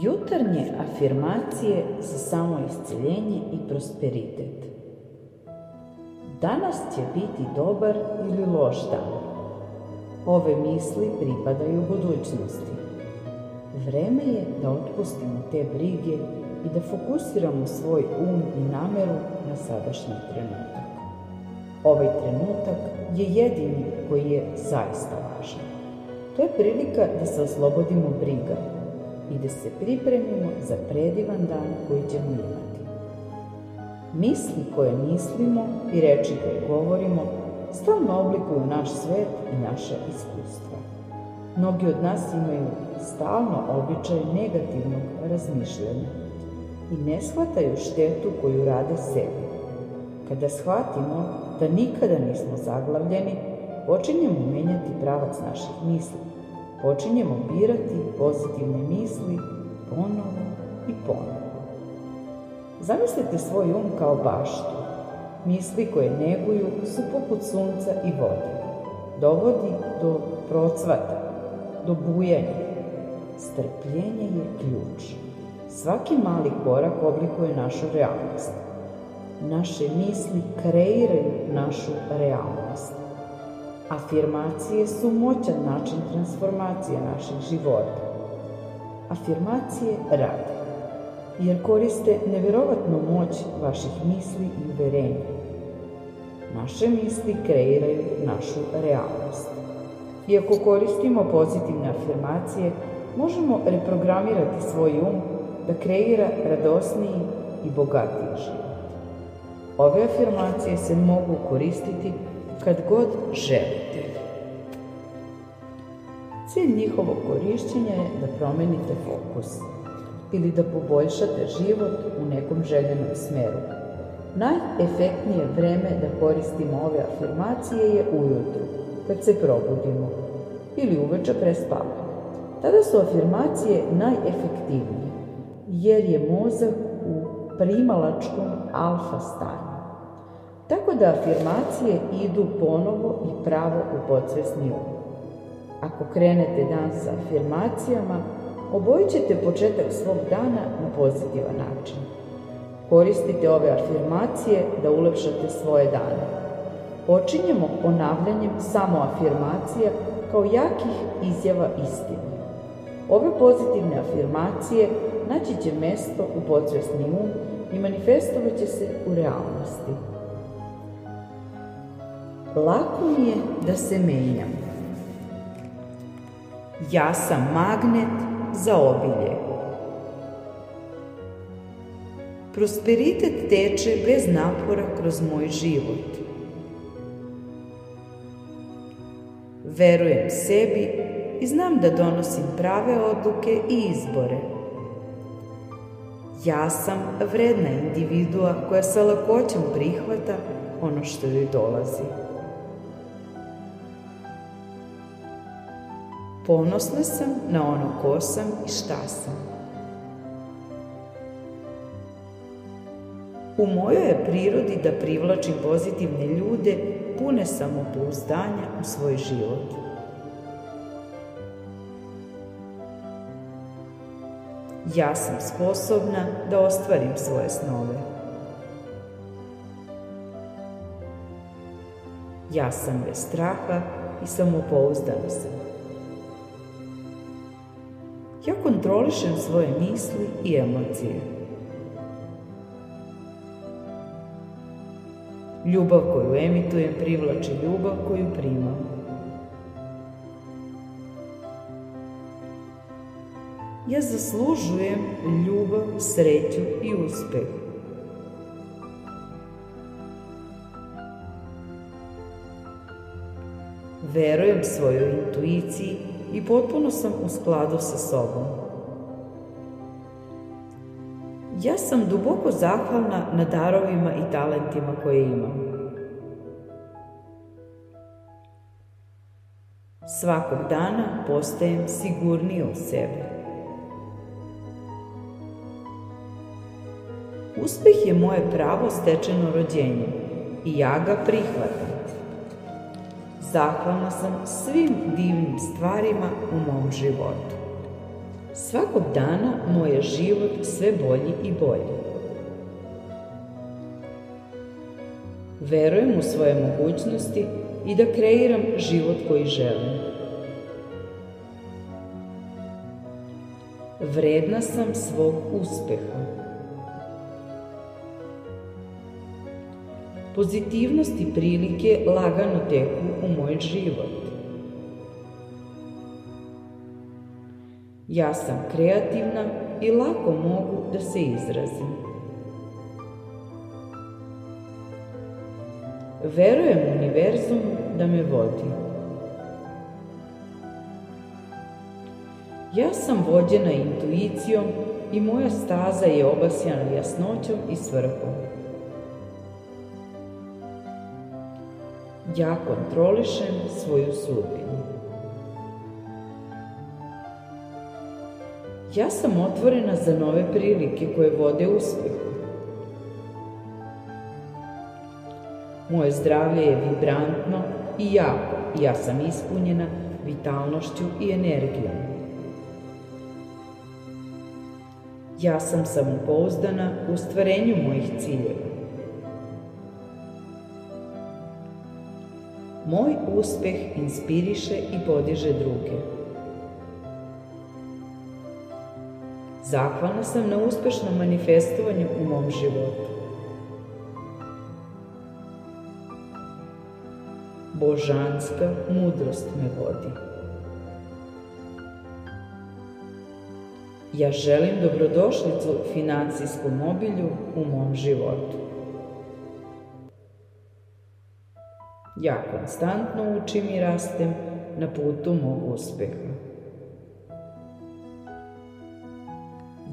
Jutarnje afirmacije za samoisceljenje i prosperitet. Danas će biti dobar ili loš dan. Ove misli pripadaju budućnosti. Vreme je da otpustimo te brige i da fokusiramo svoj um i nameru na sadašnji trenutak. Ovaj trenutak je jedini koji je zaista važan. To je prilika da se oslobodimo briga, i da se pripremimo za predivan dan koji ćemo imati. Misli koje mislimo i reči koje govorimo stalno oblikuju naš svet i naše iskustva. Mnogi od nas imaju stalno običaj negativnog razmišljanja i ne shvataju štetu koju rade sebi. Kada shvatimo da nikada nismo zaglavljeni, počinjemo menjati pravac naših misli počinjemo birati pozitivne misli ponovo i ponovo. Zamislite svoj um kao baštu. Misli koje neguju su poput sunca i vode. Dovodi do procvata, do bujanja. Strpljenje je ključ. Svaki mali korak oblikuje našu realnost. Naše misli kreiraju našu realnost. Afirmacije su moćan način transformacije našeg života. Afirmacije rade, jer koriste nevjerovatnu moć vaših misli i uverenja. Naše misli kreiraju našu realnost. Iako koristimo pozitivne afirmacije, možemo reprogramirati svoj um da kreira radosniji i bogatiji život. Ove afirmacije se mogu koristiti kad god želite. Cilj njihovog korišćenja je da promenite fokus ili da poboljšate život u nekom željenom smeru. Najefektnije vreme da koristimo ove afirmacije je ujutru, kad se probudimo ili uveče pre spavanja. Tada su afirmacije najefektivnije, jer je mozak u primalačkom alfa stanju. Tako da afirmacije idu ponovo i pravo u podsvesni um. Ako krenete dan sa afirmacijama, obojit ćete početak svog dana na pozitivan način. Koristite ove afirmacije da ulepšate svoje dane. Počinjemo ponavljanjem samo afirmacija kao jakih izjava istine. Ove pozitivne afirmacije naći će mjesto u podsvesni um i manifestovat će se u realnosti. Lako mi je da se menjam. Ja sam magnet za obilje. Prosperitet teče bez napora kroz moj život. Verujem sebi i znam da donosim prave odluke i izbore. Ja sam vredna individua koja sa lakoćom prihvata ono što joj dolazi. Ponosna sam na ono ko sam i šta sam. U mojoj je prirodi da privlačim pozitivne ljude pune samopouzdanja u svoj život. Ja sam sposobna da ostvarim svoje snove. Ja sam bez straha i samopouzdana sam. Ja kontrolišem svoje misli i emocije. Ljubav koju emitujem privlači ljubav koju primam. Ja zaslužujem ljubav, sreću i uspjeh. Verujem svojoj intuiciji i potpuno sam u skladu sa sobom. Ja sam duboko zahvalna na darovima i talentima koje imam. Svakog dana postajem sigurniji u sebe. Uspjeh je moje pravo stečeno rođenje i ja ga prihvatam. Zahvalna sam svim divnim stvarima u mom životu. Svakog dana moj je život sve bolji i bolji. Verujem u svoje mogućnosti i da kreiram život koji želim. Vredna sam svog uspeha. Pozitivnost i prilike lagano teku u moj život. Ja sam kreativna i lako mogu da se izrazim. Verujem univerzumu da me vodi. Ja sam vođena intuicijom i moja staza je obasjana jasnoćom i svrhom. Ja kontrolišem svoju sudbinu. Ja sam otvorena za nove prilike koje vode uspjehu. Moje zdravlje je vibrantno i jako ja sam ispunjena vitalnošću i energijom. Ja sam samopouzdana u stvarenju mojih ciljeva. Moj uspeh inspiriše i podiže druge. Zahvalna sam na uspešnom manifestovanju u mom životu. Božanska mudrost me vodi. Ja želim dobrodošlicu financijskom obilju u mom životu. Ja konstantno učim i rastem na putu mog uspeha.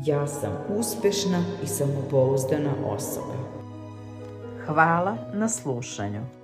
Ja sam uspešna i samopouzdana osoba. Hvala na slušanju.